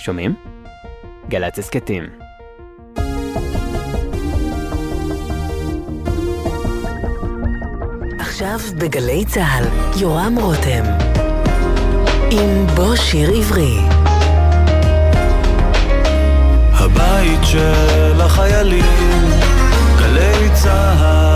שומעים? גל"צ הסכתים. עכשיו בגלי צה"ל, יורם רותם. עם בוא שיר עברי. הבית של החיילים, גלי צה"ל.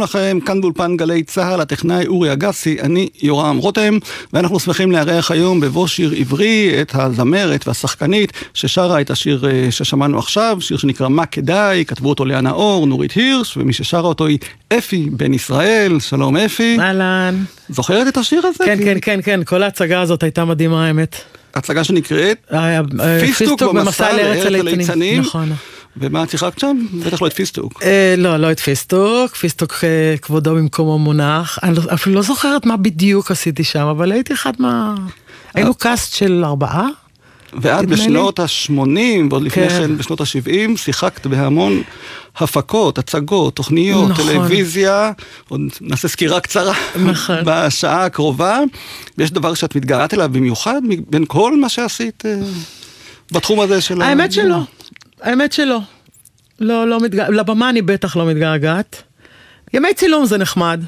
שלום לכם, כאן באולפן גלי צה"ל, הטכנאי אורי אגסי, אני יורם רותם, ואנחנו שמחים לארח היום בבוא שיר עברי את הזמרת והשחקנית ששרה את השיר אה, ששמענו עכשיו, שיר שנקרא מה כדאי, כתבו אותו לאה נאור, נורית הירש, ומי ששרה אותו היא אפי בן ישראל, שלום אפי. אהלן. זוכרת את השיר הזה? כן, כן, כן, כן, כל ההצגה הזאת הייתה מדהימה האמת. הצגה שנקראת היה, אה, פיסטוק במסע לארץ הליצנים. נכון. ומה את שיחקת שם? בטח לא את פיסטוק. אה, לא, לא את פיסטוק, פיסטוק אה, כבודו במקומו מונח. אני לא- אפילו לא זוכרת מה בדיוק עשיתי שם, אבל הייתי אחד מה... היינו קאסט של ארבעה? ואת. בשנות ה-80 ועוד לפני כן. כן בשנות ה-70 שיחקת בהמון הפקות, הצגות, תוכניות, נכון. טלוויזיה, עוד נעשה סקירה קצרה נכון. בשעה הקרובה. ויש דבר שאת מתגעגעת אליו במיוחד בין כל מה שעשית אה, בתחום הזה של... האמת שלא, האמת שלא. לא, לא מתגעגעת, לבמה אני בטח לא מתגעגעת. ימי צילום זה נחמד.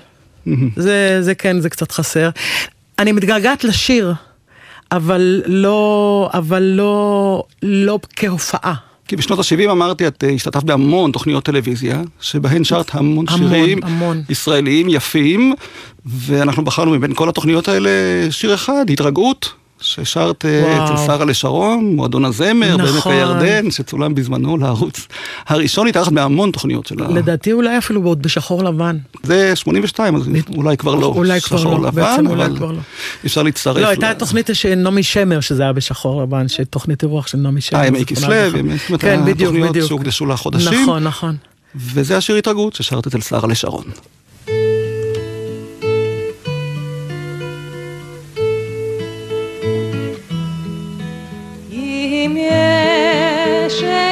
זה, זה כן, זה קצת חסר. אני מתגעגעת לשיר, אבל לא, אבל לא, לא כהופעה. כי בשנות ה-70 אמרתי, את אה, השתתפת בהמון תוכניות טלוויזיה, שבהן שרת המון המון, שירים המון. ישראליים יפים, ואנחנו בחרנו מבין כל התוכניות האלה שיר אחד, התרגעות. ששרת אה, וואו. אצל שרה לשרון, מועדון הזמר, בעמק נכון. הירדן, שצולם בזמנו לערוץ הראשון, התארחת בהמון תוכניות שלה. לדעתי אולי אפילו עוד בשחור לבן. זה 82, אז אולי כבר לא אולי כבר לא, לבן, בעצם אולי כבר לא. אפשר להצטרף. לא, ל- הייתה תוכנית של נעמי שמר, שזה היה בשחור לבן, שתוכנית אירוח של נעמי שמר. אה, ימי כסלו, כן, בדיוק, בדיוק. שהוקדשו לחודשים. נכון, נכון. וזה השיר התרגעות ששרת אצל שרה לשרון. יש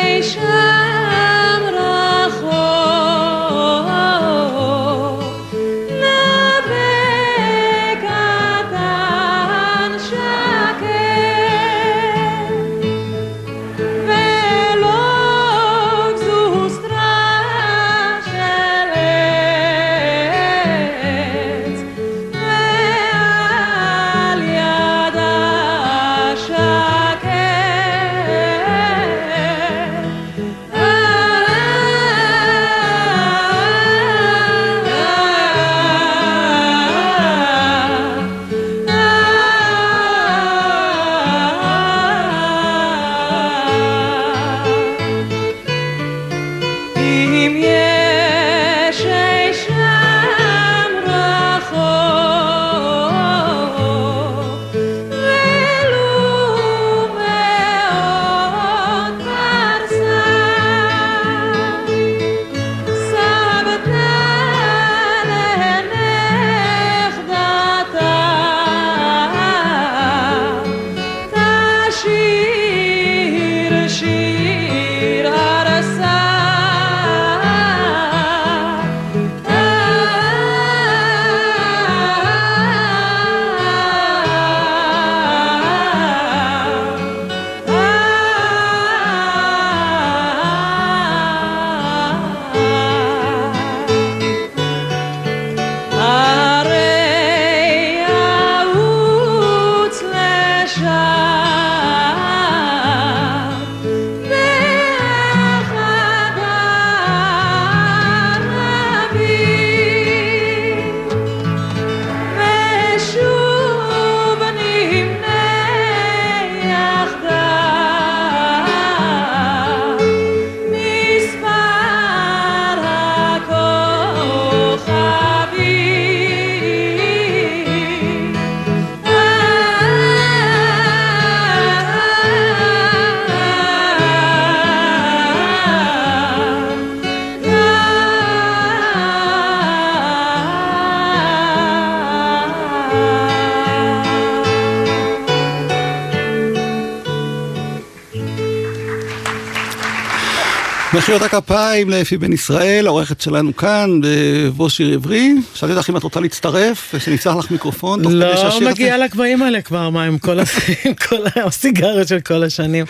מחיאות הכפיים לאפי בן ישראל, העורכת שלנו כאן בבוא שיר עברי. שאלתי אותך אם את רוצה להצטרף, ושנפתח לך מיקרופון. תוך כדי לא מגיע לגבהים האלה כבר, מה עם כל הסיגריות של כל השנים.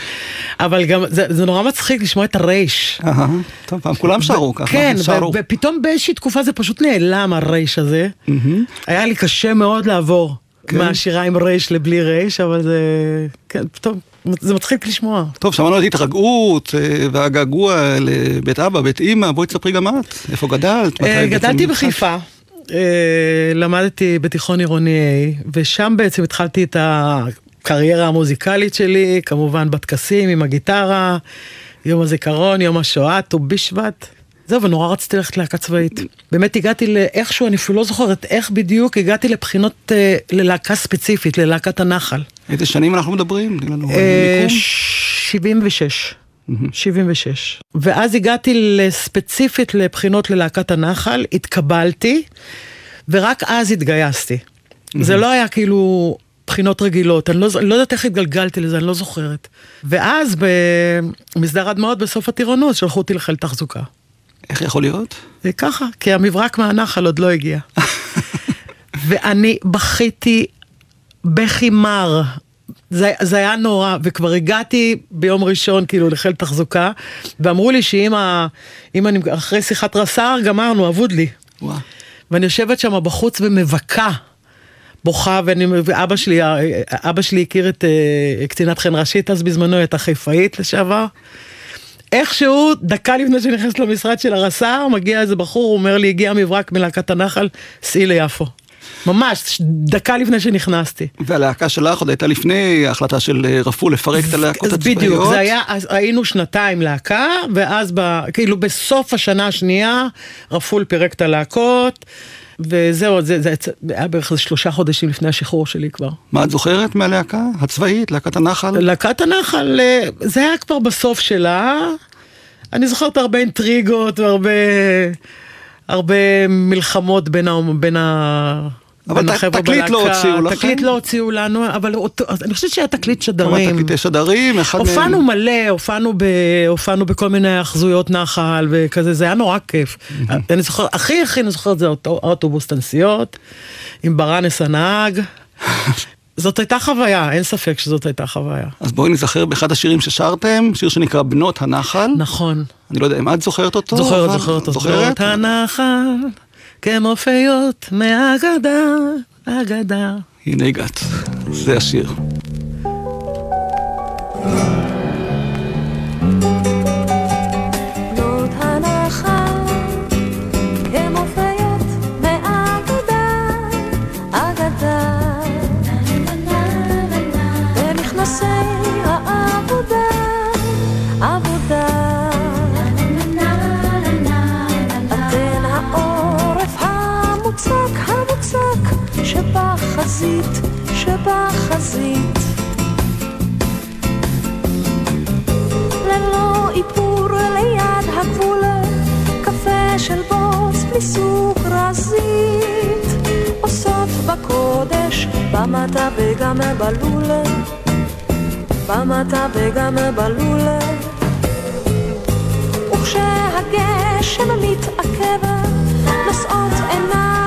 אבל גם, זה זה נורא מצחיק לשמוע את הרייש. טוב, פעם כולם שרו ככה. כן, ופתאום באיזושהי תקופה זה פשוט נעלם הרייש הזה. היה לי קשה מאוד לעבור כן. מהשירה עם רייש לבלי רייש, אבל זה, כן, פתאום, זה מצחיק לשמוע. טוב, שמענו את התרגעות אה, והגעגוע לבית אבא, בית אימא, בואי תספרי גם את, איפה גדלת? אה, גדלתי? בחיפה, אה, למדתי בתיכון עירוני A, ושם בעצם התחלתי את הקריירה המוזיקלית שלי, כמובן בטקסים עם הגיטרה, יום הזיכרון, יום השואה, ט"ו בשבט. זהו, ונורא רציתי ללכת להקה צבאית. באמת הגעתי לאיכשהו, אני אפילו לא זוכרת איך בדיוק, הגעתי לבחינות אה, ללהקה ספציפית, ללהקת הנחל. איזה שנים אנחנו מדברים? אה, מיקום. 76. 76. ואז הגעתי ספציפית לבחינות ללהקת הנחל, התקבלתי, ורק אז התגייסתי. זה לא היה כאילו בחינות רגילות, אני לא, אני לא יודעת איך התגלגלתי לזה, אני לא זוכרת. ואז במסדר הדמעות בסוף הטירונות שלחו אותי לחיל תחזוקה. איך יכול להיות? זה ככה, כי המברק מהנחל עוד לא הגיע. ואני בכיתי בכי מר. זה, זה היה נורא, וכבר הגעתי ביום ראשון כאילו לחיל תחזוקה, ואמרו לי שאם ה, אם אני, אחרי שיחת רס"ר גמרנו, אבוד לי. וואו. ואני יושבת שם בחוץ ומבכה, בוכה, ואני, ואבא שלי, אבא שלי הכיר את אה, קצינת חן ראשית אז בזמנו, את החיפאית לשעבר. איכשהו, דקה לפני שנכנסת למשרד של הרס"ר, מגיע איזה בחור, הוא אומר לי, הגיע מברק מלהקת הנחל, סעי ליפו. ממש, דקה לפני שנכנסתי. והלהקה שלך עוד הייתה לפני ההחלטה של אה, רפול לפרק את הלהקות הצבאיות. בדיוק, זה היה, אז היינו שנתיים להקה, ואז ב, כאילו בסוף השנה השנייה, רפול פירק את הלהקות, וזהו, זה, זה היה בערך שלושה חודשים לפני השחרור שלי כבר. מה את זוכרת מהלהקה הצבאית, להקת הנחל? להקת הנחל, אה, זה היה כבר בסוף שלה. אני זוכרת הרבה אינטריגות והרבה הרבה מלחמות בין, ה, בין, אבל תקליט לא. הוציאו לכם? תקליט לא הוציאו לנו, אבל אותו, אני חושבת שהיה תקליט כמה שדרים. תקליטי שדרים, אחד הופענו מהם... מלא, הופענו, ב, הופענו בכל מיני אחזויות נחל וכזה, זה היה נורא כיף. אני זוכר, הכי הכי אני זוכרת זה האוטו- האוטובוס את הנסיעות, עם ברנס הנהג. זאת הייתה חוויה, אין ספק שזאת הייתה חוויה. אז בואי נזכר באחד השירים ששרתם, שיר שנקרא בנות הנחל. נכון. אני לא יודע אם את זוכרת אותו. זוכרת, זוכרת אותו. זוכרת? הנחל, כמו פיות מהאגדה, אגדה. הנה הגעת, זה השיר. בלי סוכרזית, עושות בקודש, במטה וגם בלול, במטה וגם בלול. וכשהגשם מתעכב, נושאות עיניים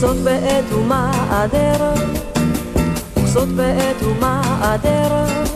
וכסות בעת ומעדר, וכסות בעת ומעדר.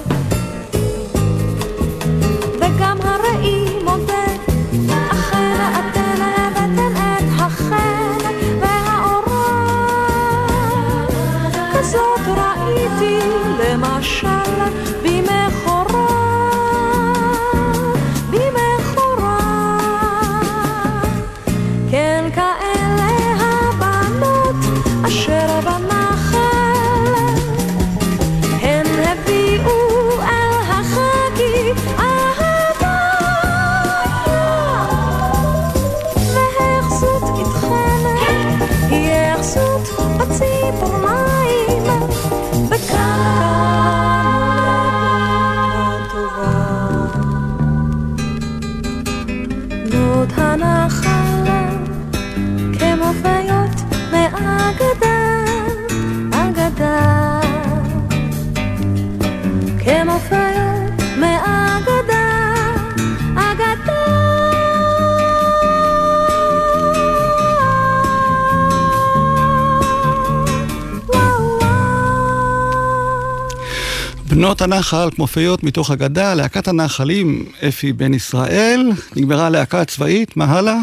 בנות הנחל, כמו פיות מתוך אגדה, להקת הנחלים, אפי בן ישראל, נגמרה הלהקה הצבאית, מה הלאה?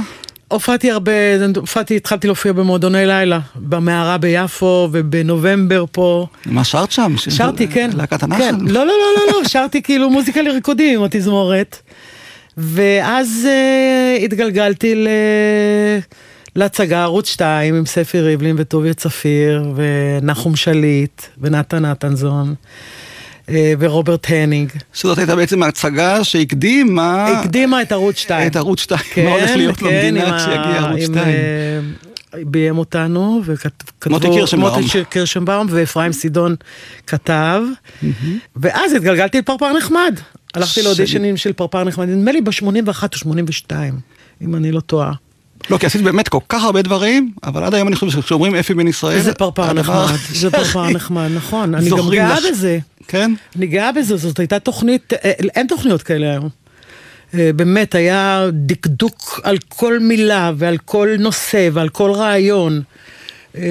הופעתי הרבה, הופעתי, התחלתי להופיע במועדוני לילה, במערה ביפו ובנובמבר פה. מה שרת שם? שרתי, כן. להקת הנחל? כן. לא, לא, לא, לא, לא, שרתי כאילו מוזיקה לריקודים עם התזמורת. ואז uh, התגלגלתי ל... להצגה ערוץ 2 עם ספי ריבלין וטוביה צפיר ונחום שליט ונתן נתנזון ורוברט הנינג. שזאת הייתה בעצם ההצגה שהקדימה... הקדימה את ערוץ 2. את ערוץ 2, מה הולך להיות למדינה עם ה- כשיגיע ערוץ עם, 2. אה, ביים אותנו, וכתבו... מוטי קירשנבאום. מוטי קירשנבאום ואפרים סידון כתב, ואז התגלגלתי לפרפר נחמד. הלכתי. לאודישנים של פרפר נחמד, נדמה לי ב-81 או 82, אם אני לא טועה. לא, כי עשית באמת כל כך הרבה דברים, אבל עד היום אני חושב שכשאומרים אפי בן ישראל... זה פרפר נחמד, זה פרפר נחמד, נכון. אני גם גאה. בזה. כן? אני גאה בזה, זאת הייתה תוכנית, אה, אין תוכניות כאלה היום. אה, באמת, היה דקדוק על כל מילה ועל כל נושא ועל כל רעיון. אה,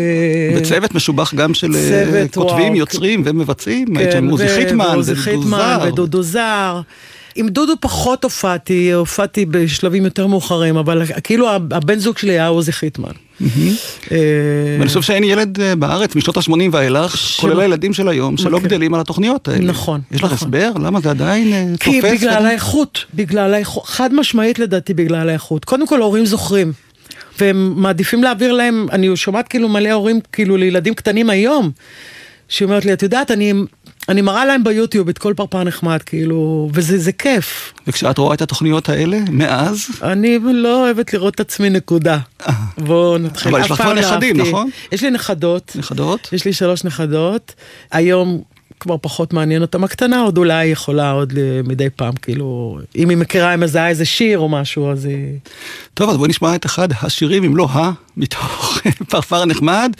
וצוות משובח גם של אה, צוות, כותבים, וואו, יוצרים ומבצעים, כן, היית עם עוזי ו- חיטמן, ודודו זר. עם דודו פחות הופעתי, הופעתי בשלבים יותר מאוחרים, אבל כאילו הבן זוג שלי היה עוזי חיטמן. אה, ואני חושב שאין ילד אה, בארץ משנות ה-80 ואילך, כולל הילדים של היום, שלא. גדלים על התוכניות האלה. נכון, יש לך נכון. הסבר? למה זה עדיין אה, תופס? כי בגלל? האיכות, בגלל האיכות, חד משמעית לדעתי בגלל האיכות. קודם כל הורים זוכרים, והם מעדיפים להעביר להם, אני שומעת כאילו מלא הורים, כאילו לילדים קטנים היום, שהיא אומרת לי, את יודעת, אני, אני מראה להם ביוטיוב את כל פרפר נחמד, כאילו, וזה זה כיף. וכשאת רואה את התוכניות האלה, מאז, אני לא אוהבת לראות את עצמי נקודה. בואו נתחיל. אבל יש לך כבר לא נכדים. נכון? יש לי נכדות. נכדות, יש לי שלוש נכדות. היום כבר פחות מעניין אותם. הקטנה עוד אולי יכולה עוד מדי פעם, כאילו, אם היא מכירה, אם מזהה איזה שיר או משהו, אז היא... טוב, אז בואי נשמע את אחד השירים, אם לא ה, מתוך פרפר נחמד.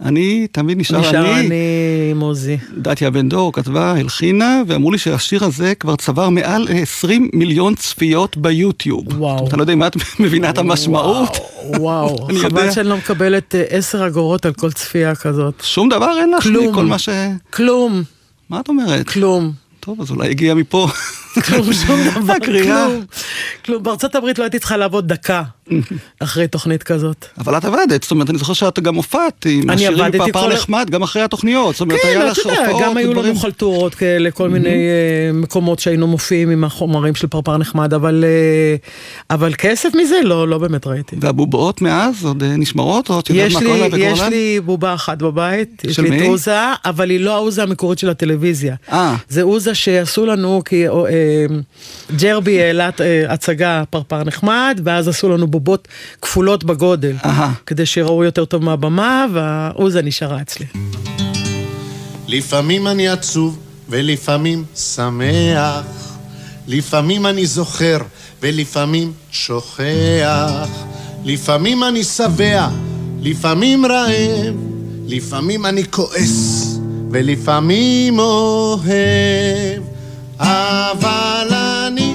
אני תמיד נשאר נשאר אני. אני עם עוזי. דתיה בן דור כתבה, הלחינה, ואמרו לי שהשיר הזה כבר צבר מעל 20 מיליון צפיות ביוטיוב. וואו. אתה לא יודע אם את מבינה את המשמעות. וואו, וואו, אני חבל יודע. שאני לא מקבלת אה, עשר אגורות על כל צפייה כזאת. שום דבר אין לך? כלום. כל מה ש... כלום, מה את אומרת? כלום. טוב, אז אולי הגיע מפה. כלום, שום דבר, הקריאה. כלום. כלום. בארצות הברית לא הייתי צריכה לעבוד דקה אחרי תוכנית כזאת. אבל את עבדת, זאת אומרת, אני זוכר שאת גם הופעת עם השירים כל- נחמד, גם אחרי התוכניות. זאת אומרת, כן, היה אתה לך יודע, הופעות גם היו. לנו חלטורות כאלה, כל מיני אה, מקומות שהיינו מופיעים עם החומרים של פרפר נחמד, אבל אה, כסף מזה לא, לא באמת ראיתי. והבובות מאז עוד אה, נשמרות? יש לי, בובה אחת בבית, יש לי את? עוזה, אבל היא לא העוזה המקורית של הטלוויזיה. זה עוזה שעשו לנו, כי ג'רבי העלה אה, הצגה פרפר נחמד, ואז עשו לנו בובות כפולות בגודל. כדי שיראו יותר טוב מהבמה, והעוזה נשארה אצלי. לפעמים אני עצוב ולפעמים שמח, לפעמים אני זוכר ולפעמים שוכח, לפעמים אני שבע, לפעמים רעב, לפעמים אני כועס ולפעמים אוהב, אבל אני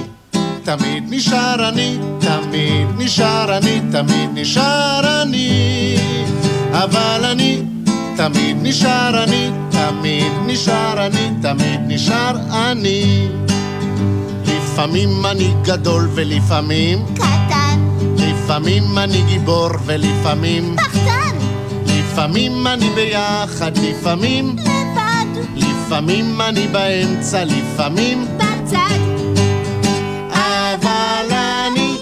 תמיד נשאר אני, תמיד נשאר אני, תמיד נשאר אני. אבל אני תמיד נשאר אני, תמיד נשאר אני, תמיד נשאר אני. לפעמים אני גדול ולפעמים קטן, לפעמים אני גיבור ולפעמים פחדן, לפעמים אני ביחד, לפעמים לבד, לפעמים אני באמצע, לפעמים בצד, אבל אני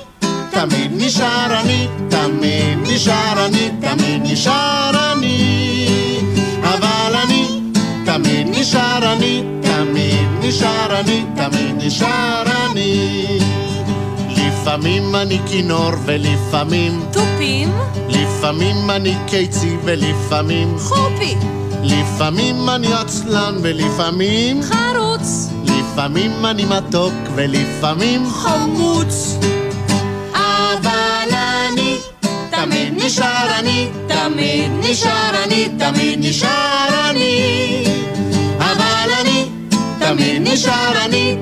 תמיד נשאר אני, תמיד נשאר אני, תמיד נשאר אני. אבל אני תמיד נשאר אני, תמיד נשאר אני, תמיד נשאר אני. לפעמים אני כינור ולפעמים, תופים, לפעמים אני קיצי ולפעמים, חופי, לפעמים אני עצלן ולפעמים, חרוץ, לפעמים אני מתוק ולפעמים חמוץ. אבל אני תמיד נשאר אני, תמיד נשאר אני, תמיד נשאר אני. אבל אני תמיד נשאר אני,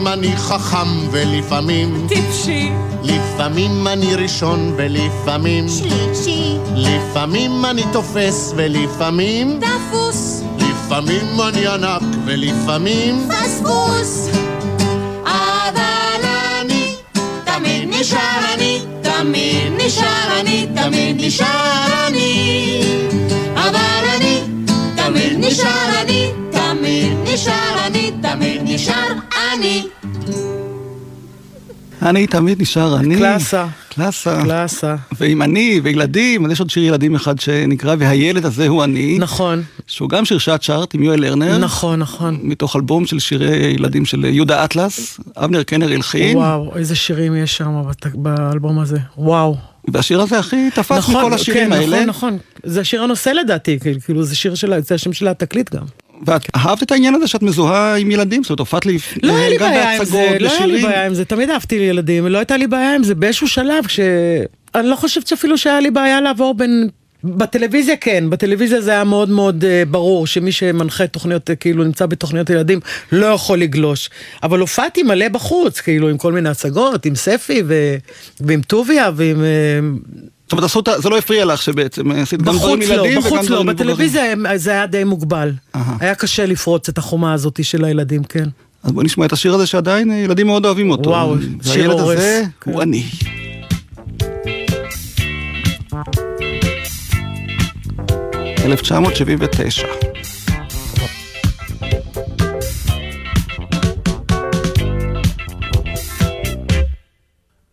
לפעמים אני חכם ולפעמים, טיפשי, לפעמים אני ראשון ולפעמים, שלישי, לפעמים אני תופס ולפעמים, דפוס, לפעמים אני ענק ולפעמים פספוס, אבל אני תמיד נשאר אני, תמיד נשאר אני, תמיד נשאר אני. אבל אני תמיד נשאר אני, תמיד נשאר אני, תמיד נשאר אני. אני תמיד נשאר אני. קלאסה. קלאסה. קלאסה. ועם אני וילדים, אז יש עוד שיר ילדים אחד שנקרא והילד הזה הוא אני. נכון, שהוא גם שיר שאת שרת עם יואל לרנר. נכון, נכון. מתוך אלבום של שירי ילדים של יהודה אטלס, אבנר קנר הלחין. וואו, איזה שירים יש שם באלבום הזה. וואו. והשיר הזה הכי תפס נכון, מכל השירים כן, האלה. נכון, נכון. זה השיר הנושא לדעתי, כאילו זה שיר של, זה השם של התקליט גם. ואת אהבת את העניין הזה שאת מזוהה עם ילדים? זאת אומרת, הופעת לי לא היה לי בעיה עם זה, לא היה לי. בעיה עם זה, תמיד אהבתי ילדים, לא הייתה לי בעיה עם זה. באיזשהו שלב, כש... אני לא חושבת שאפילו שהיה לי בעיה לעבור בין... בטלוויזיה כן, בטלוויזיה זה היה מאוד מאוד uh, ברור שמי שמנחה תוכניות, uh, כאילו נמצא בתוכניות ילדים, לא יכול לגלוש. אבל הופעתי מלא בחוץ, כאילו עם כל מיני הצגות, עם ספי ו... ועם טוביה ועם... Uh, זאת אומרת, עשו זה לא הפריע לך שבעצם עשית גם דברים בחוץ לא, ילדים וגם בחוץ לא, דברים מבוגרים. בטלוויזיה הם- זה היה די מוגבל. היה קשה לפרוץ את החומה הזאת של הילדים, כן. אז בוא נשמע את השיר הזה שעדיין ילדים מאוד אוהבים אותו. וואו, שיר והילד הורס. הזה כן. הוא אני. אלף תשע מאות שבעים ותשע.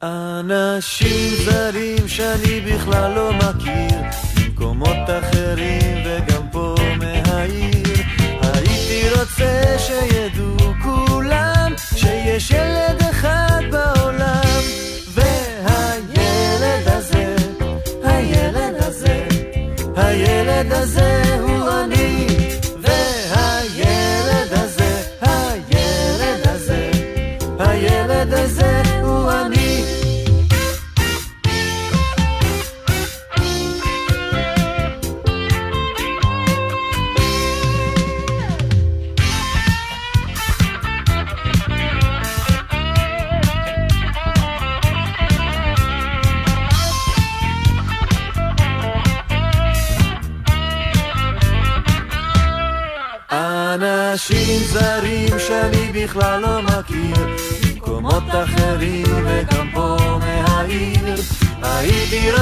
אנשים זרים שאני בכלל לא מכיר, ממקומות אחרים וגם פה מהעיר. הייתי רוצה שידעו כולם שיש ילד אחד בעולם, הילד הזה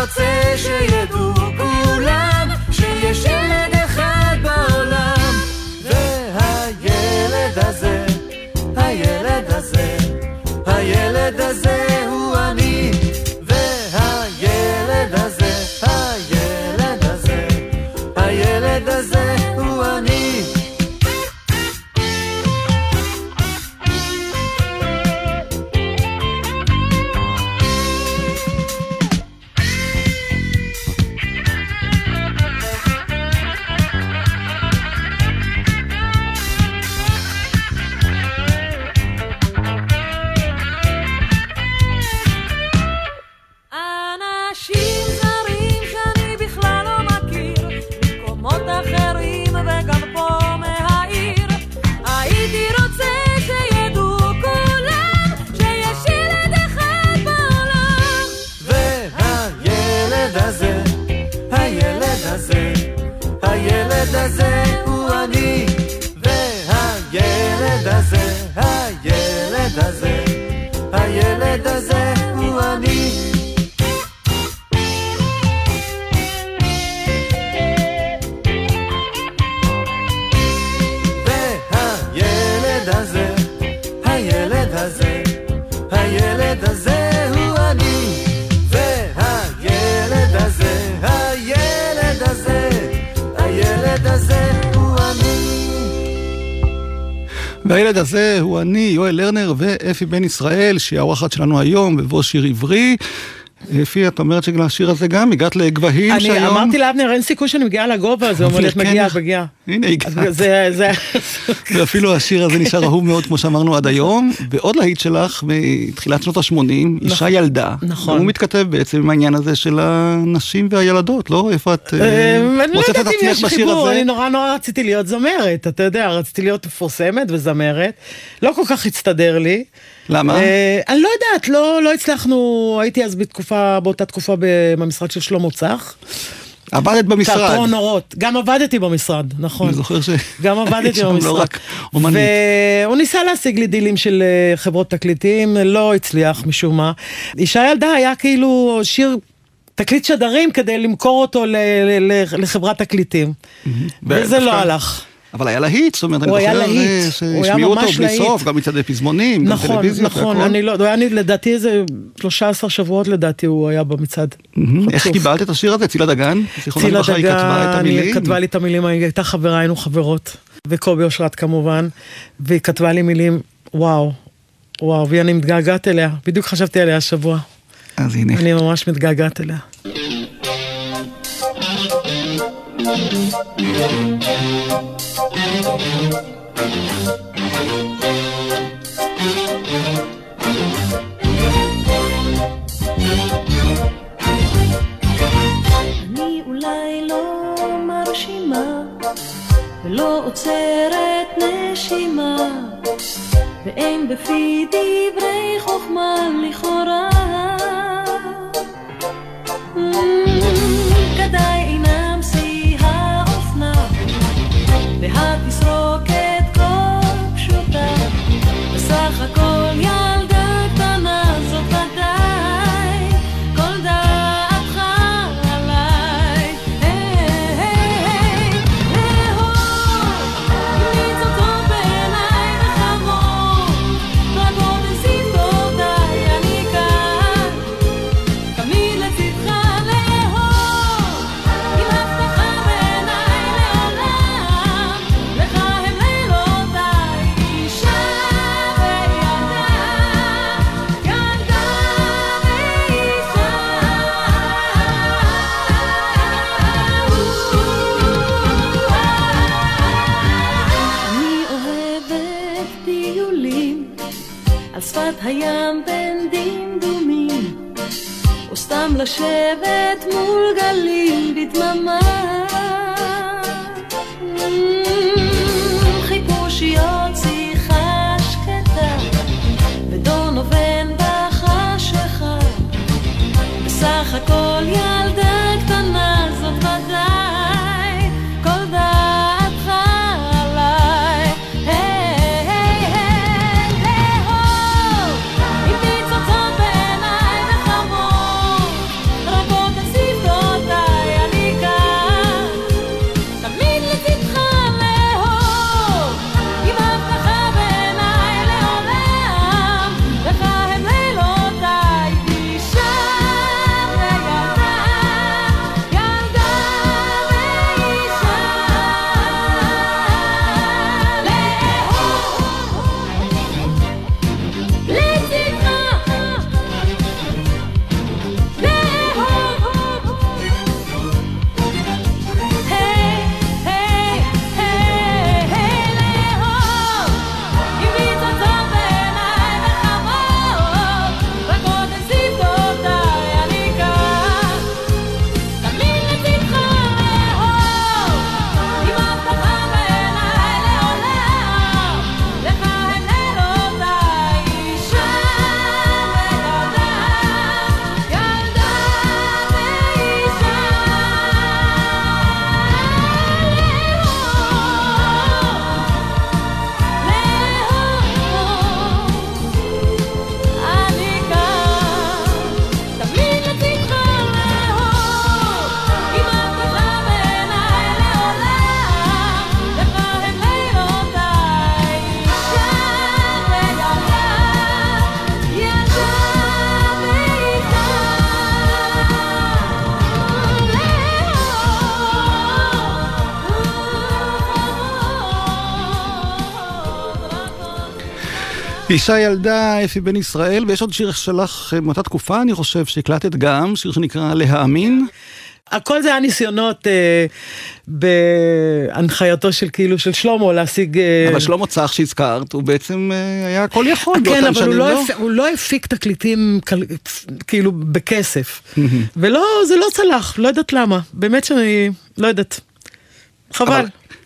הייתי רוצה הזה הוא אני, והילד הזה, הילד הזה, הילד הזה והילד הזה הוא אני, יואל לרנר ואפי בן ישראל, שהיא האורחת שלנו היום בבוא שיר עברי. אפי, את אומרת שלשיר הזה גם הגעת לגבהים אני שהיום... אמרתי לאבנר, אין סיכוי שאני מגיעה לגובה הזה, הוא אומר לי, את כן, מגיעה, נכון. מגיעה. הנה הגעת. זה, זה, ואפילו השיר הזה נשאר אהוב מאוד, כמו שאמרנו עד היום. ועוד להיט שלך, מתחילת שנות ה-80, אישה ילדה. נכון. הוא מתכתב בעצם עם העניין הזה של הנשים והילדות, לא? איפה את אה, אה, אני לא מוצאת את עצמך בשיר הזה? אני נורא נורא רציתי להיות זמרת, אתה יודע, רציתי להיות מפורסמת וזמרת, לא כל כך הצטדר לי. למה? אה, אני לא יודעת, לא, לא הצלחנו, הייתי אז בתקופה, באותה תקופה במשרד של שלמה צח. עבדת במשרד. תיאטרון אורות, גם עבדתי במשרד, נכון. אני זוכר ש... גם עבדתי שם במשרד. לא רק אומנית. והוא ניסה להשיג לי דילים של אה, חברות תקליטים, לא הצליח משום מה. אישה ילדה היה כאילו שיר... תקליט שדרים כדי למכור אותו לחברת תקליטים. וזה לא הלך. אבל היה להיט, זאת אומרת, אני להיט, אה, שהשמיעו אותו בלי להיט. סוף, גם מצעדי פזמונים, גם נכון, טלוויזיות נכון, והכל. אני לא, היה לי- לדעתי איזה 13 שבועות לדעתי הוא היה במצעד. איך. קיבלת את השיר הזה? צילה דגן? צילה דגן, היא? כתבה לי את המילים, היא הייתה חברה, היינו חברות, וקובי אושרת כמובן, והיא כתבה לי מילים, וואו, וואו, ואני מתגעגעת אליה, בדיוק חשבתי עליה השבוע, אז הנה. אני ממש מתגעגעת אליה. אני אולי לא מרשימה ולא עוצרת נשימה ואין בפי דברי חוכמה לכאורה. Mm, לשבת מול גליל בדממה. אישה ילדה, אפי בן ישראל, ויש עוד שיר שלך אה, מאותה תקופה, אני חושב, שהקלטת גם, שיר שנקרא להאמין. הכל זה היה ניסיונות אה, בהנחייתו של כאילו של שלמה להשיג... אה, אבל שלמה צח שהזכרת, הוא בעצם אה, היה הכל יכול כן, באותם אבל הוא שנים, לא, הפ... הוא לא הפיק תקליטים כל... כאילו בכסף. ולא, זה לא צלח, לא יודעת למה. באמת שאני לא יודעת. חבל. אבל-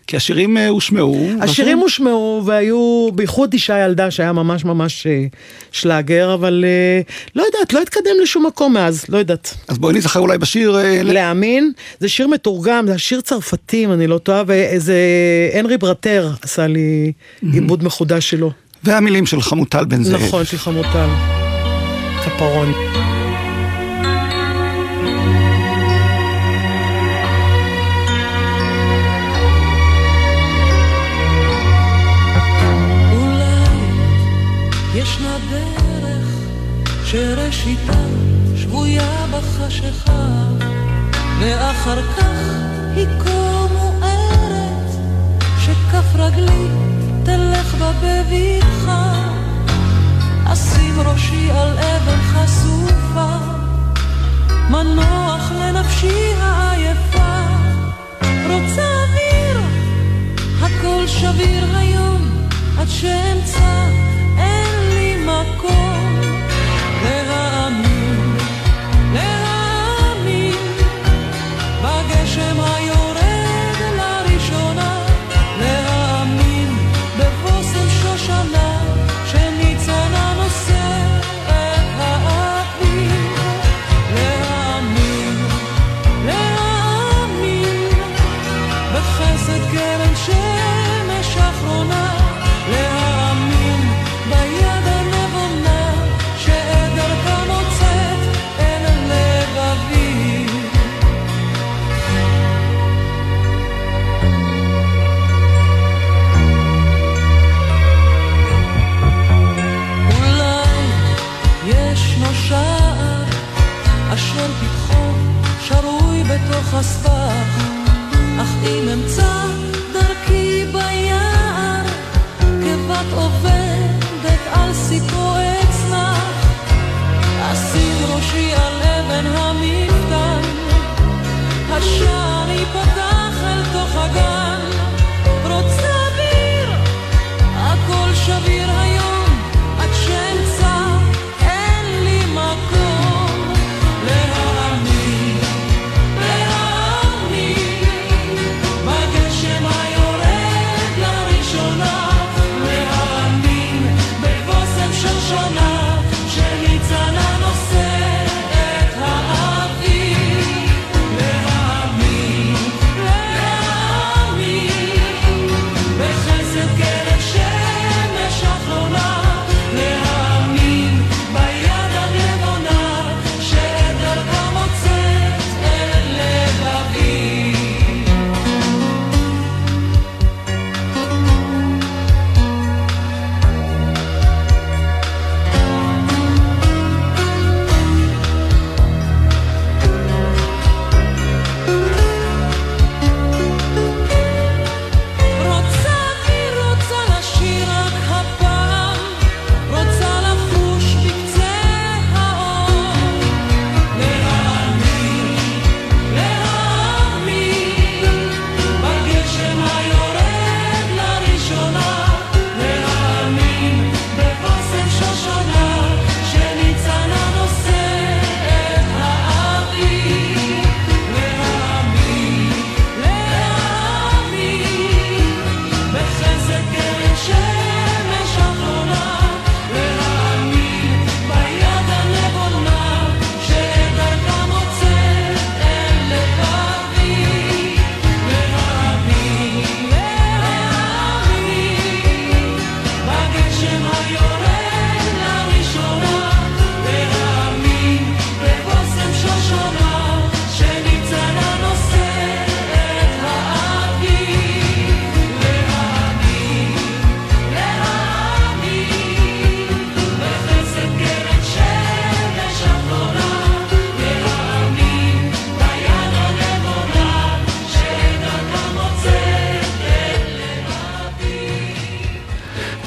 כי השירים אה, הושמעו. השירים ואתם- הושמעו והיו, בייחוד אישה ילדה שהיה ממש ממש אה, שלאגר, אבל אה, לא יודעת, לא התקדם לשום מקום מאז, לא יודעת. אז בואי נזכר אולי בשיר... להאמין, זה שיר מתורגם, זה שיר צרפתי, אם אני לא טועה, ואיזה הנרי ברטר עשה לי עיבוד מחודש שלו. והמילים של חמוטל בן זאב. נכון, של חמוטל. כפרון. שראשיתה שבויה בחשיכה ואחר כך היא כה מוארת שכף רגלי תלך בה בבטחה. אשים ראשי על אבן חשופה מנוח לנפשי העייפה. רוצה אוויר הכל שביר היום עד שאמצא אין לי מקום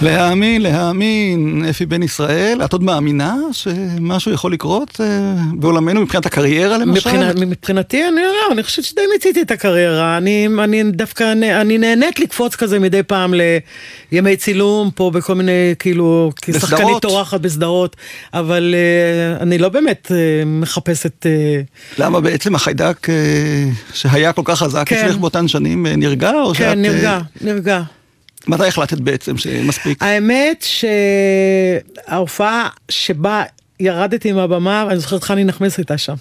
להאמין, להאמין, אפי בן ישראל, את עוד מאמינה שמשהו יכול לקרות אה, בעולמנו מבחינת הקריירה למשל? מבחינת, מבחינתי, אני לא, אני חושבת שדי מיציתי את הקריירה. אני, אני דווקא, אני נהנית לקפוץ כזה מדי פעם לימי צילום פה בכל מיני, כאילו, כשחקנית? אורחת בסדרות, אבל אה, אני לא באמת אה, מחפשת... למה בעצם החיידק שהיה כל כך חזק כן. אצלך באותן שנים נרגע? שאת, כן, אה, נרגע, נרגע. מתי החלטת בעצם שמספיק? האמת שההופעה שבה ירדתי מהבמה, אני זוכרת חני נחמיאס הייתה שם.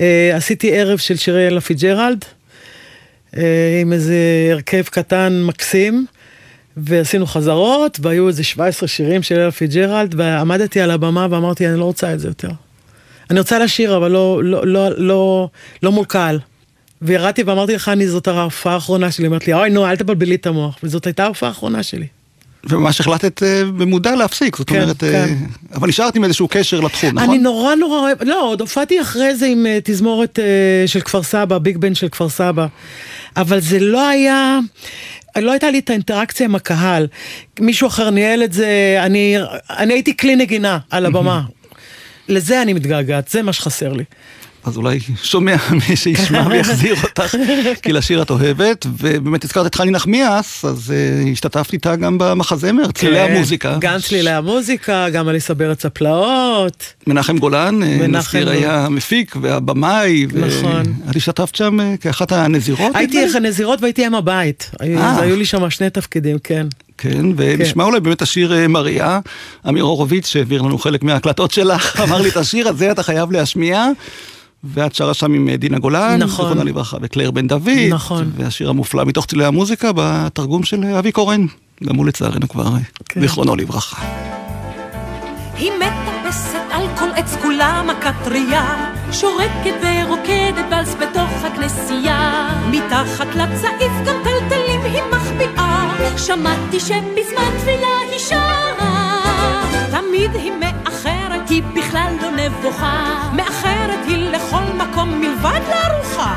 אה, עשיתי ערב של שירי אלה פיצג'רלד, אה, עם איזה הרכב קטן מקסים, ועשינו חזרות, והיו איזה 17 שירים של אלה פיצג'רלד, ועמדתי על הבמה ואמרתי, אני לא רוצה את זה יותר. אני רוצה לשיר, אבל לא, לא, לא, לא, לא מול קהל. וירדתי ואמרתי לך, אני זאת ההופעה האחרונה שלי. אמרתי לי, אוי, נו, אל תבלבלי את המוח. וזאת הייתה ההופעה האחרונה שלי. וממש החלטת אה, במודע להפסיק, זאת כן, אומרת, אה, כן. אבל נשארת עם איזשהו קשר לתחום, נכון? אני נורא נורא אוהב, לא, עוד הופעתי אחרי זה עם אה, תזמורת של כפר סבא, ביג בן של כפר סבא. אבל זה לא היה... לא הייתה לי את האינטראקציה עם הקהל. מישהו אחר ניהל את זה, אני, אני הייתי כלי נגינה על הבמה. לזה אני מתגעגעת, זה מה שחסר לי. אז אולי שומע מי שישמע ויחזיר אותך, כי לשיר את אוהבת, ובאמת הזכרת את חני נחמיאס, אז uh, השתתפת איתה גם במחזמר, צלילי כן, המוזיקה. גם צלילי המוזיקה, גם אליסה בארץ הפלאות. מנחם גולן, אה, נזכיר. היה המפיק והבמאי. נכון. את השתתפת שם אה, כאחת הנזירות? הייתי איך? הנזירות והייתי אם הבית. היו לי שם שני תפקידים, כן. כן, ונשמע אולי באמת השיר מריה, אמיר הורוביץ שהעביר לנו חלק מההקלטות שלך, אמר לי את השיר הזה אתה חייב להשמיע. ואת שרה שם עם אה, דינה גולן, נכון. זיכרונה לברכה, וקלר בן דוד, נכון. והשיר המופלא מתוך צלילי המוזיקה בתרגום של אה, אבי קורן, גם הוא לצערנו כבר, אה, כן. זיכרונו לברכה. היא מטפסת על כל עץ כולה מכה טריה, שורקת ורוקדת ולס בתוך הכנסייה. מתחת לצעיף גם טלטלים היא מחביאה, שמעתי שבזמן תפילה היא שרה. תמיד היא מאחרת, היא בכלל לא נבוכה, מאחרת היא לכל מקום מלבד לארוחה.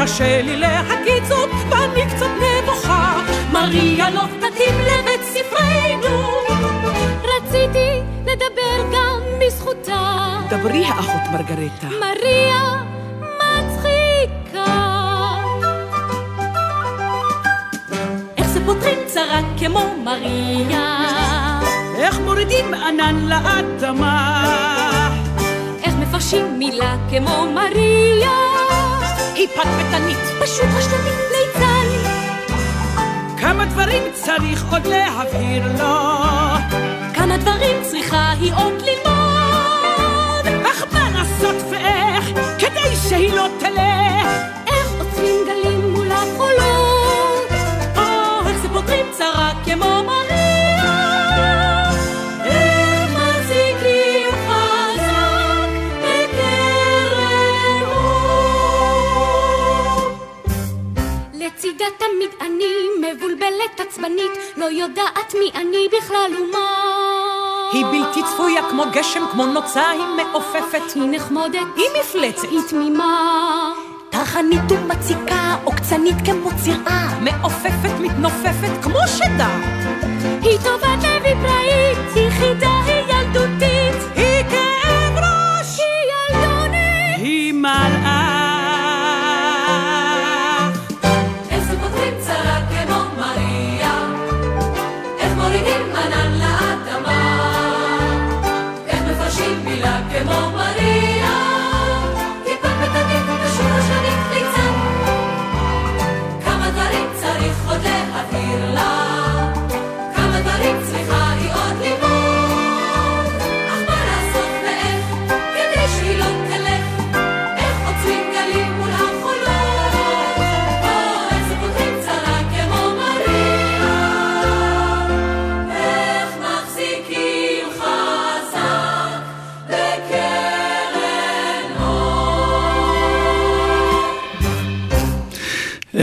קשה לי להגיד זאת, ואני קצת נבוכה. מריה לא תתאים לבית ספרנו. רציתי לדבר גם בזכותה. דברי האחות מרגרטה. מריה מצחיקה. איך זה פותרים צרה כמו מריה? איך מורידים ענן לאדמה? איך מפרשים מילה כמו מריה? היא פטפטנית, פשוט רשלנית ליצן. כמה דברים צריך עוד להבהיר לו. כמה דברים צריכה היא עוד ללמוד. אך מה לעשות ואיך, כדי שהיא לא תלך. תמיד אני מבולבלת עצבנית, לא יודעת מי אני בכלל ומה. היא בלתי צפויה כמו גשם, כמו נוצה, היא מעופפת. היא נחמודת, היא מפלצת. היא תמימה. טרחנית ומציקה, עוקצנית כמו צירה. מעופפת, מתנופפת, כמו שדה. היא טובת לב, היא פראית, היא חידה, היא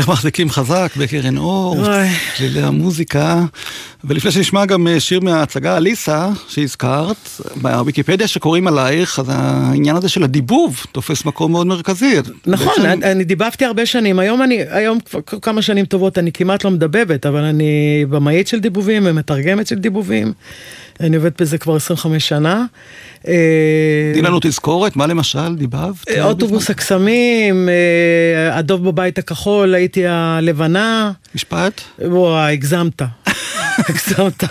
מחזיקים חזק בקרן אור, אוי. צלילי המוזיקה. ולפני שנשמע גם אה, שיר מההצגה אליסה, שהזכרת, בוויקיפדיה שקוראים עלייך, אז העניין הזה של הדיבוב תופס מקום מאוד מרכזי. נכון, בעצם- אני, אני דיבבתי הרבה שנים, היום אני, היום כבר כמה שנים טובות אני כמעט לא מדבבת, אבל אני במאית של דיבובים ומתרגמת של דיבובים. אני עובדת בזה כבר 25 שנה. אה, תני לנו תזכורת, מה למשל דיבבת? אה, אוטובוס הקסמים, אה, הדוב בבית הכחול, הייתי הלבנה. משפט? וואי, הגזמת. הגזמת.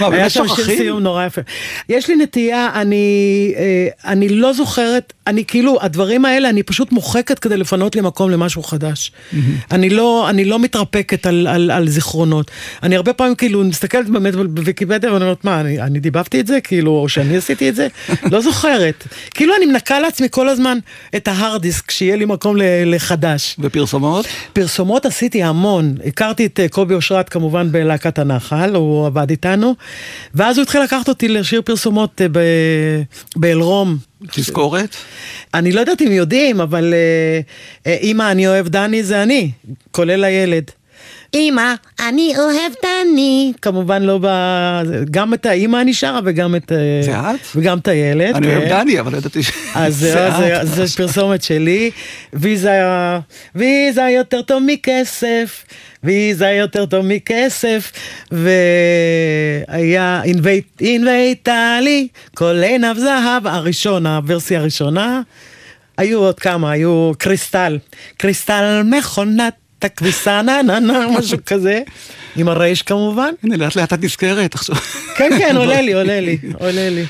היה שם שיר? סיום נורא יפה. יש לי נטייה, אני, אה, אני לא זוכרת, אני כאילו, הדברים האלה, אני פשוט מוחקת כדי לפנות לי מקום למשהו חדש. אני לא, אני לא מתרפקת על, על, על זיכרונות. אני הרבה פעמים כאילו מסתכלת באמת בוויקיפדיה ואני אומרת, מה, אני, אני דיבבתי את זה? כאילו, או שאני עשיתי את זה? לא זוכרת. כאילו אני מנקה לעצמי כל הזמן את ההארד דיסק, שיהיה לי מקום לחדש. ופרסומות? פרסומות עשיתי המון. הכרתי את אה, קובי אושרת כמובן בלהקת הנחל, הוא עבד איתנו, ואז הוא התחיל לקחת אותי לשיר פרסומות אה, ב- באלרום. תזכורת? אני לא יודעת אם יודעים, אבל אה, אה, אמא, אני אוהב דני זה אני, כולל הילד. אמא, אני אוהב דני. כמובן לא ב... גם את האמא אני שרה וגם את... אה, זה את? וגם את הילד. אני אוהב כן. דני, אבל לא ידעתי ש... אז זה פרסומת שלי, ויזה, ויזה יותר טוב מכסף, ויזה יותר טוב מכסף, והיה ענבי ענבי טלי, כל עיניו זהב, הראשון, הוורסיה הראשונה, היו עוד כמה, היו קריסטל, קריסטל מכונת הכביסה, נה נה נה, משהו כזה, עם הרייש כמובן. הנה, לאט לאט את נזכרת עכשיו. כן, כן, עולה לי, עולה לי, עולה לי.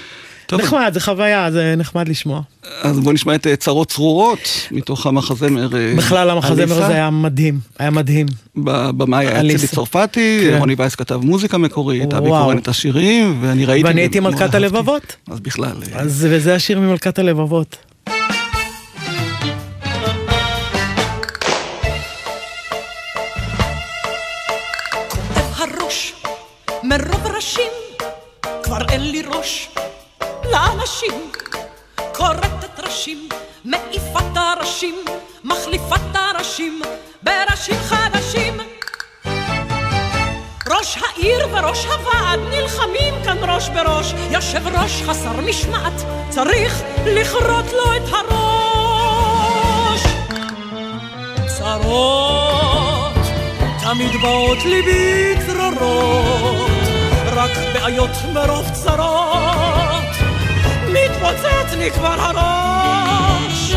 טוב. נחמד, זה חוויה, זה נחמד לשמוע. אז בואו נשמע את אה, צרות צרורות, מתוך המחזמר אה, בכלל המחזמר. הזה היה מדהים, היה מדהים. בבמאי היה. צילי צרפתי, כן. רוני וייס כתב מוזיקה מקורית, אבי. קורן את השירים, ואני ראיתי... ואני הייתי מלכת. הלבבות. אז בכלל... אה, וזה השיר ממלכת הלבבות. ראש לאנשים. כורתת ראשים, מעיפה את הראשים, מחליפה את הראשים בראשים חדשים. ראש העיר וראש הוועד נלחמים כאן ראש בראש, יושב ראש חסר משמעת, צריך לכרות לו את הראש. צרות תמיד באות ליבי צרורות, רק בעיות מרוב צרות, מתפוצץ לי כבר הראש.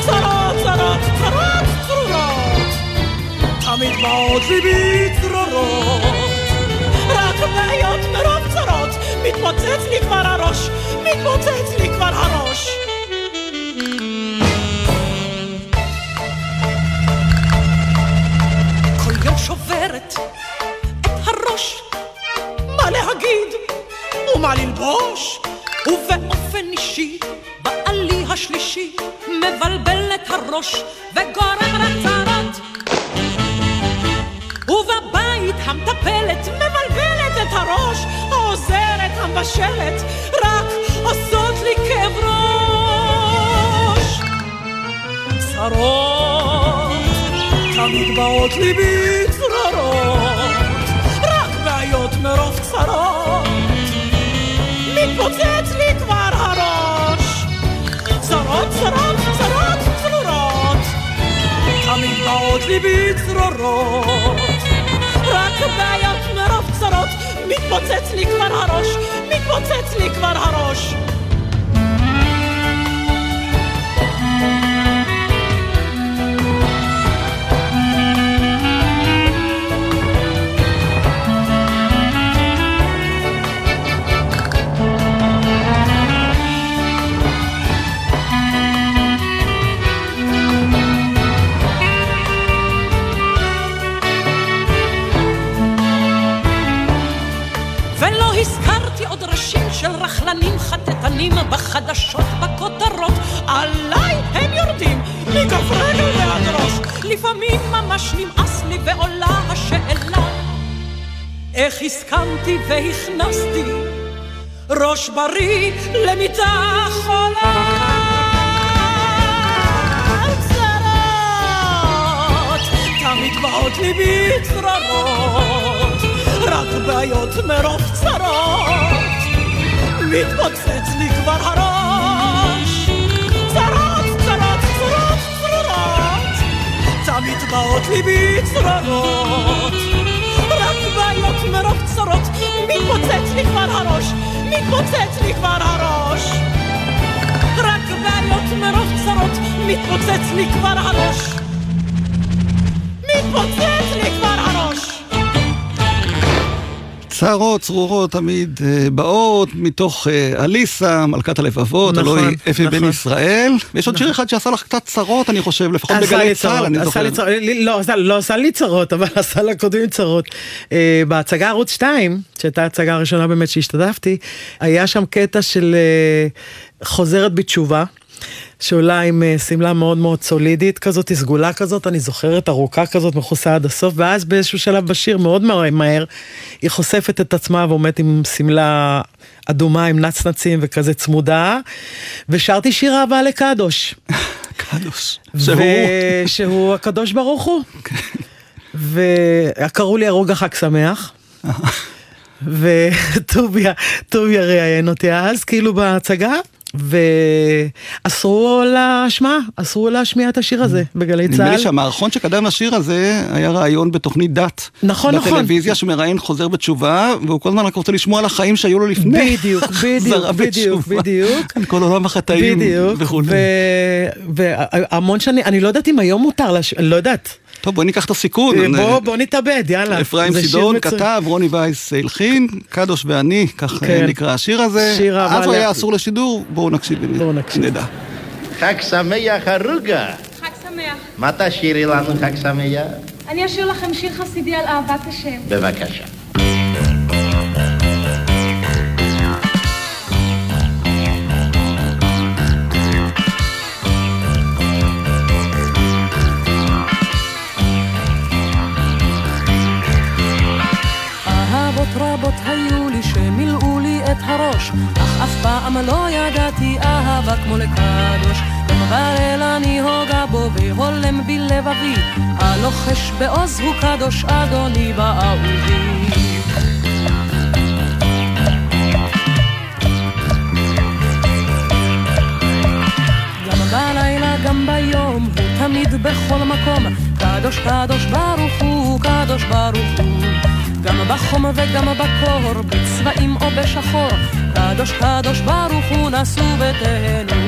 צרות, צרות, צרות, צרורות, תמיד באות ליבי צרורות, רק בעיות מרוב צרות, מתפוצץ לי כבר הראש, מתפוצץ לי כבר הראש. כל יום שוברת להגיד ומה ללבוש, ובאופן אישי, בעלי השלישי, מבלבל את הראש וגורם רק צרות. ובבית המטפלת מבלבלת את הראש, העוזרת המבשלת רק עושות לי כאב ראש. צרות תמיד באות רק בעיות מרוב צרות, מתפוצץ לי כבר הראש. צרות, צרות, צרות, צרורות, תמיד באות ליבי צרורות, רק בעיות מרוב צרות, מתפוצץ לי כבר הראש, מתפוצץ לי כבר הראש. בחדשות, בכותרות, עליי הם יורדים מכף רגל ועד ראש. לפעמים ממש נמאס לי ועולה השאלה, איך הסכמתי והכנסתי ראש בריא למיטה חולה. תמיד באות ליבי צררות, רק בעיות מרוב צרות, מתפוצץ לי כבר הראש. צרות, צרות, צרות, צרות, תמיד באות ליבי צררות, רק בעיות מרוב צרות, מתפוצץ לי כבר הראש, מתפוצץ לי כבר הראש. רק בעיות מרוב צרות, מתפוצץ לי כבר הראש. מתפוצץ לי כבר הראש. צרות צרורות תמיד אה, באות מתוך אה, אליסה, מלכת הלבבות, נכון, הלוא היא אפי בן נכון. ישראל. ויש עוד שיר אחד שעשה לך קצת צרות, אני חושב, לפחות בגלי לי צה"ל, אני זוכר. לא, עשה- לא עשה לי צרות, אבל עשה לקודמים צרות. אה, בהצגה ערוץ 2, שהייתה ההצגה הראשונה באמת שהשתתפתי, היה שם קטע של חוזרת בתשובה. שעולה עם אה, שמלה מאוד מאוד סולידית כזאת, סגולה כזאת, אני זוכרת, ארוכה כזאת, מכוסה עד הסוף, ואז באיזשהו שלב בשיר, מאוד מהר, מהר, היא חושפת את עצמה ועומדת עם שמלה אדומה, עם נצנצים וכזה צמודה, ושרתי שיר אהבה לקדוש. קדוש. שהוא... שהוא הקדוש ברוך הוא. וקראו לי הרוג החג שמח. וטוביה, טוביה ראיין אותי אז, כאילו בהצגה, ואסרו להשמעה, אסרו להשמיע את השיר הזה בגלי נדמה צה"ל. לי שהמערכון שקדם לשיר הזה היה ראיון בתוכנית דת. נכון, נכון. בטלוויזיה שמראיין חוזר בתשובה, והוא כל הזמן רק רוצה לשמוע על החיים שהיו לו לפני. בדיוק, בדיוק, בדיוק. בדיוק. על כל עולם החטאים וכולי. והמון שנים, אני לא יודעת אם היום מותר, לא יודעת. טוב, בוא ניקח את הסיכון. בוא, בוא נתאבד, יאללה. אפרים סידון מצוין. כתב, רוני וייס הלחין, קדוש ואני, כך כן. נקרא השיר הזה. שיר אהבה אז הוא היה אסור לשידור, בואו נקשיב. בואו נקשיב. נדע. חג שמח הרוגה. חג שמח. מה תשאירי לנו חג שמח? אני אשאיר לכם שיר חסידי על אהבת השם. בבקשה. אהבה כמו לקדוש. גם בלילה אני הוגה בו והולם בי לבבי, הלוחש בעוז הוא קדוש אדוני באהובי. גם בלילה, גם ביום, הוא תמיד בכל מקום. קדוש, קדוש ברוך הוא, קדוש ברוך הוא. גם בחום וגם בקור, בצבעים או בשחור. קדוש, קדוש ברוך הוא, נסו ותהנו.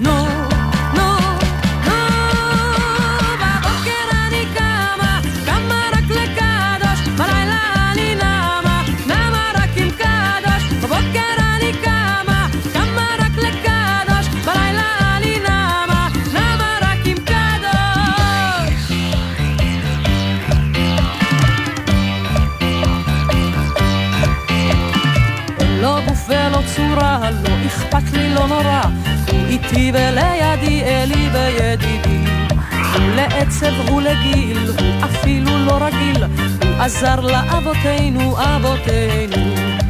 נו, נו, נורא. הוא איתי ולידי, אלי בידידי. הוא לעצב, הוא לגיל, אפילו לא רגיל. הוא עזר לאבותינו, אבותינו.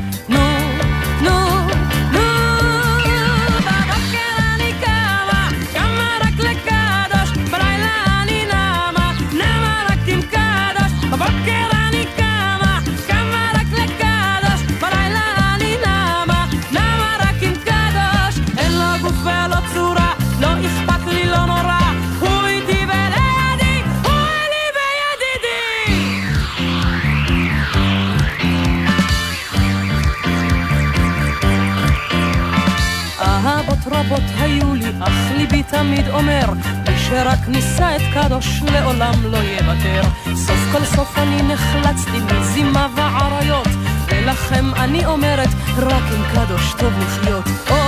תמיד אומר, מי שרק נישא את קדוש לעולם לא יוותר. סוף כל סוף אני נחלצתי מזימה ועריות, ולכם אני אומרת, רק עם קדוש טוב לחיות. עוד,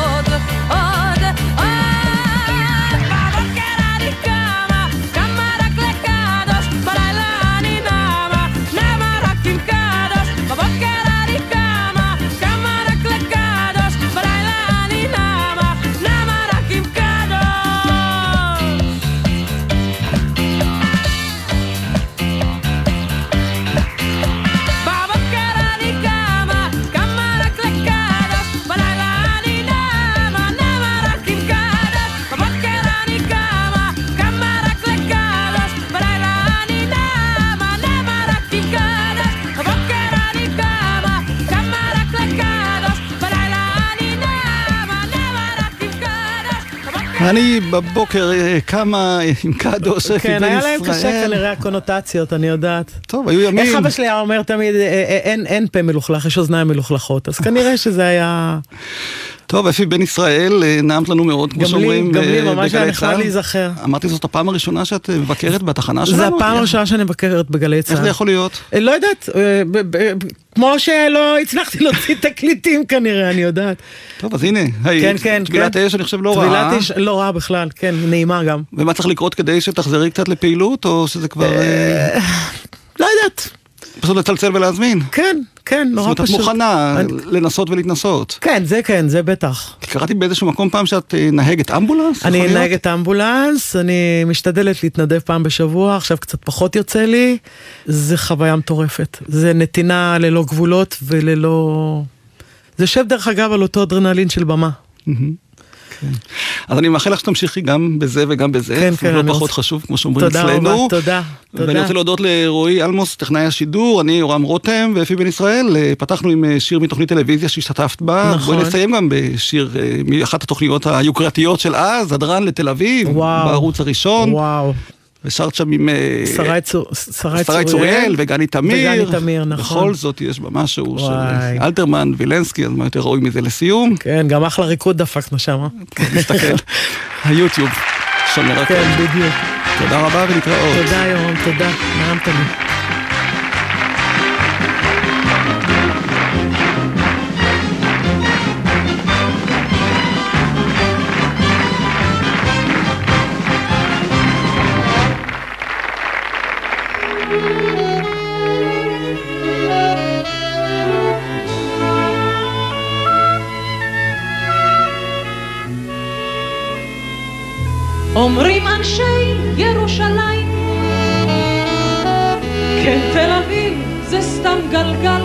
ואני בבוקר אה, קמה עם קדוש, אפי כן, בן היה להם קשה ישראל. כנראה הקונוטציות, אני יודעת. טוב, היו ימים. איך אבא שלי היה אומר תמיד, "אה, אה, אין פה מלוכלך, יש אוזניים מלוכלכות, אז כנראה שזה היה... טוב, אפי בן ישראל, אה, נעמת לנו מאוד, כמו שאומרים, גם לי, אה, ממש היה נחמד צה"ל. להיזכר. אמרתי, זאת הפעם הראשונה שאת אה, מבקרת בתחנה שלנו? זה הפעם הראשונה שאני מבקרת בגלי צה"ל. איך זה יכול להיות? לא יודעת, כמו שלא הצלחתי להוציא תקליטים כנראה, אני יודעת. טוב, אז הנה, כן, כן, טבילת כן. האש אני חושב לא רעה. טבילת אש לא רעה בכלל, כן, נעימה גם. ומה צריך לקרות כדי שתחזרי קצת לפעילות, או שזה כבר... לא יודעת. פשוט לצלצל ולהזמין. כן, כן, זאת נורא אומרת, את פשוט. מוכנה אני- לנסות ולהתנסות. כן, זה כן, זה בטח. קראתי באיזשהו מקום פעם שאת אה, נהגת אמבולנס? אני? נהגת אמבולנס, אני משתדלת להתנדב פעם בשבוע, עכשיו קצת פחות יוצא לי. זה חוויה מטורפת. זה נתינה ללא גבולות וללא... זה יושב דרך אגב על אותו אדרנלין של במה. אז אני מאחל לך שתמשיכי גם בזה וגם בזה. כן, זה כן, לא פחות רוצה- חשוב, כמו שאומרים תודה אצלנו. רבה, תודה, ואני תודה. רוצה להודות לרועי אלמוס, טכנאי השידור, אני יורם רותם ואפי בן ישראל. אה, פתחנו עם אה, שיר מתוכנית טלוויזיה שהשתתפת בה. נכון. בואי נסיים גם בשיר אה, מאחת התוכניות היוקרתיות של אז, הדרן לתל אביב, וואו. בערוץ הראשון. וואו. ושרת שם עם אה, שרי צור- שרי שרי צוריאל וגני תמיר. וגני תמיר, נכון. בכל זאת יש בה משהו של. אלתרמן, וילנסקי, אז מה יותר ראוי מזה לסיום? כן, גם אחלה ריקוד דפקנו שם. נסתכל. היוטיוב שומר הכל. כן, בדיוק. תודה רבה ולהתראות. תודה יורם, תודה. נעמת לי. ירושלים, כן תל אביב זה סתם גלגל.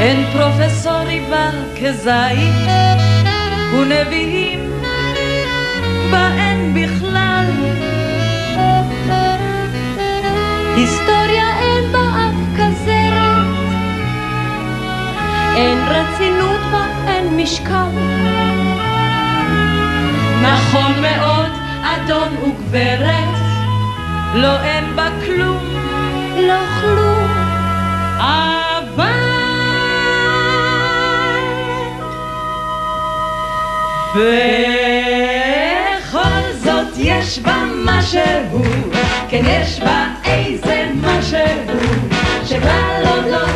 אין פרופסורי בה כזית, ונביאים בה אין בכלל. היסטוריה אין בה אף כזרת, אין רצינות בה, אין משקל. נכון מאוד, אדון וגברת, לא אין בה כלום, לא כלום, אבל... בכל זאת יש בה משהו, כן יש בה איזה משהו, שכלל עוד לא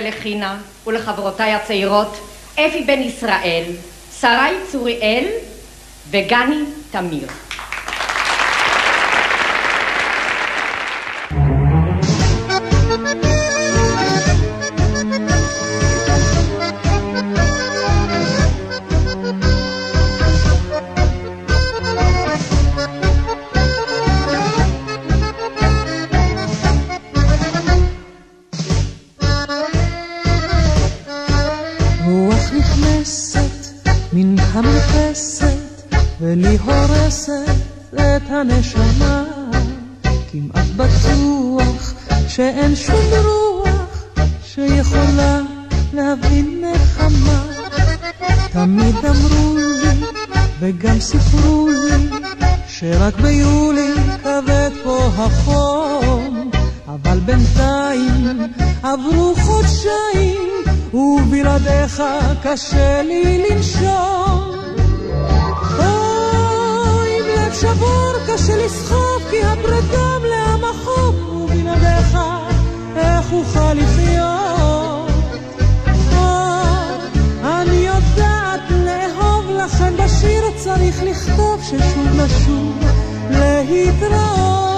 ולחינה ולחברותיי הצעירות אפי בן ישראל, שרי צוריאל וגני תמיר. החום אבל בינתיים עברו חודשיים ובלעדיך קשה לי לנשום. אוי, עם לב שבור קשה לסחוב כי הפרידה מלאה מחוק ובלעדיך איך אוכל לחיות? אה, אני יודעת לאהוב לכן בשיר צריך לכתוב ששוב נשוב להתראות.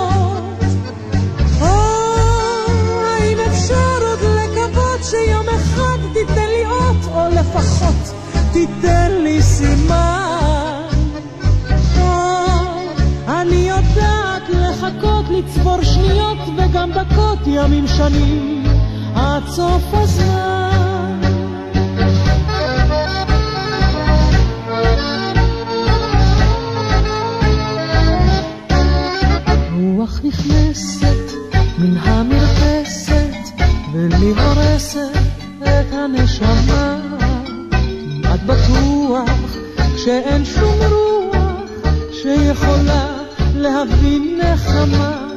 תיתן לי אות, או לפחות תיתן לי סימן. אה, אני יודעת לחכות, לצבור שניות וגם דקות, ימים שנים, עד סוף הזמן. נכנסת מן המרפסת ולי הורסת הנשמה כמעט בטוח שאין שום רוח שיכולה להבין נחמה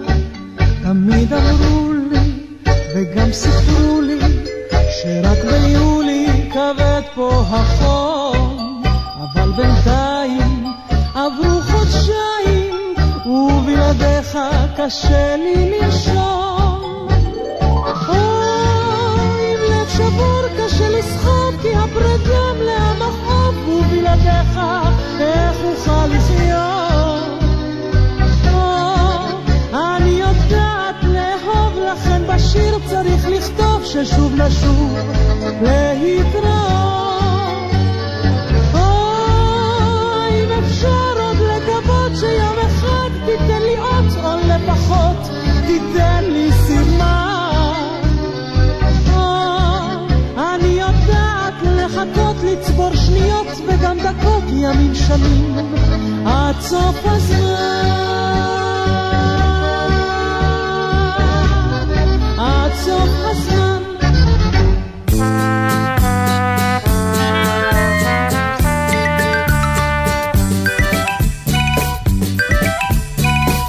תמיד אמרו לי וגם סיפרו לי שרק ביולי כבד פה החום אבל בינתיים עברו חודשיים ובלעדיך קשה לי לנשום. שבור קשה לסחוב כי הפרידה מלאה מכאוב ובלעדיך איך אוכל לחיות? אה, אני יודעת לאהוב לכן בשיר צריך לכתוב ששוב נשוב להתראות. דקות, ימים שנים, עד סוף הזמן. עד סוף הזמן.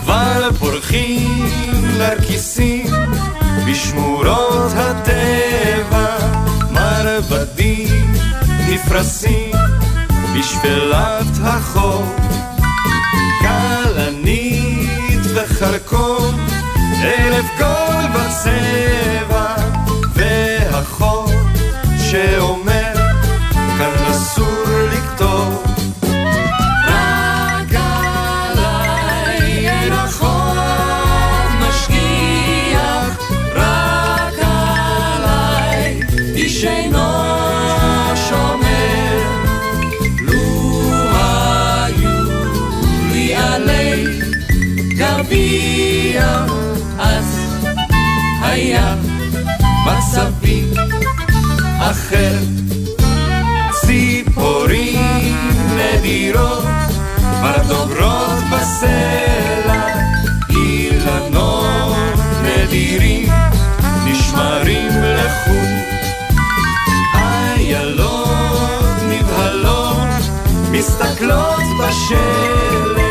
כבר פורחים נרקיסים בשמורות הטבע, מרבדים נפרסים בשפלת החוף. כלנית וחרקום, אלף גול בצבע, והחור שאומר אחר. ציפורים נדירות כבר דוברות בסלע, אילנות נדירים נשמרים לחוט. איילות נבהלות מסתכלות בשלג,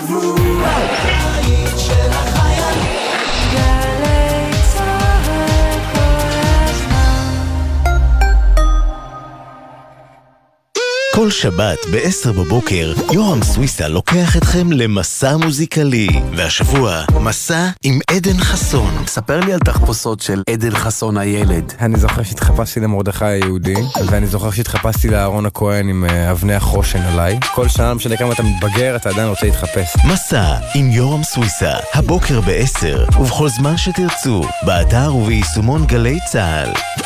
סוף כל שבת ב-10 בבוקר, יורם סוויסה לוקח אתכם למסע מוזיקלי. והשבוע, מסע עם עדן חסון. ספר לי על תחפושות של עדן חסון הילד. אני זוכר שהתחפשתי למרדכי היהודי, ואני זוכר שהתחפשתי לאהרון הכהן עם אה, אבני החושן עליי. כל שנה, לא משנה כמה אתה מתבגר, אתה עדיין רוצה להתחפש. מסע עם יורם סוויסה, הבוקר ב-10, ובכל זמן שתרצו, באתר וביישומון גלי צה"ל.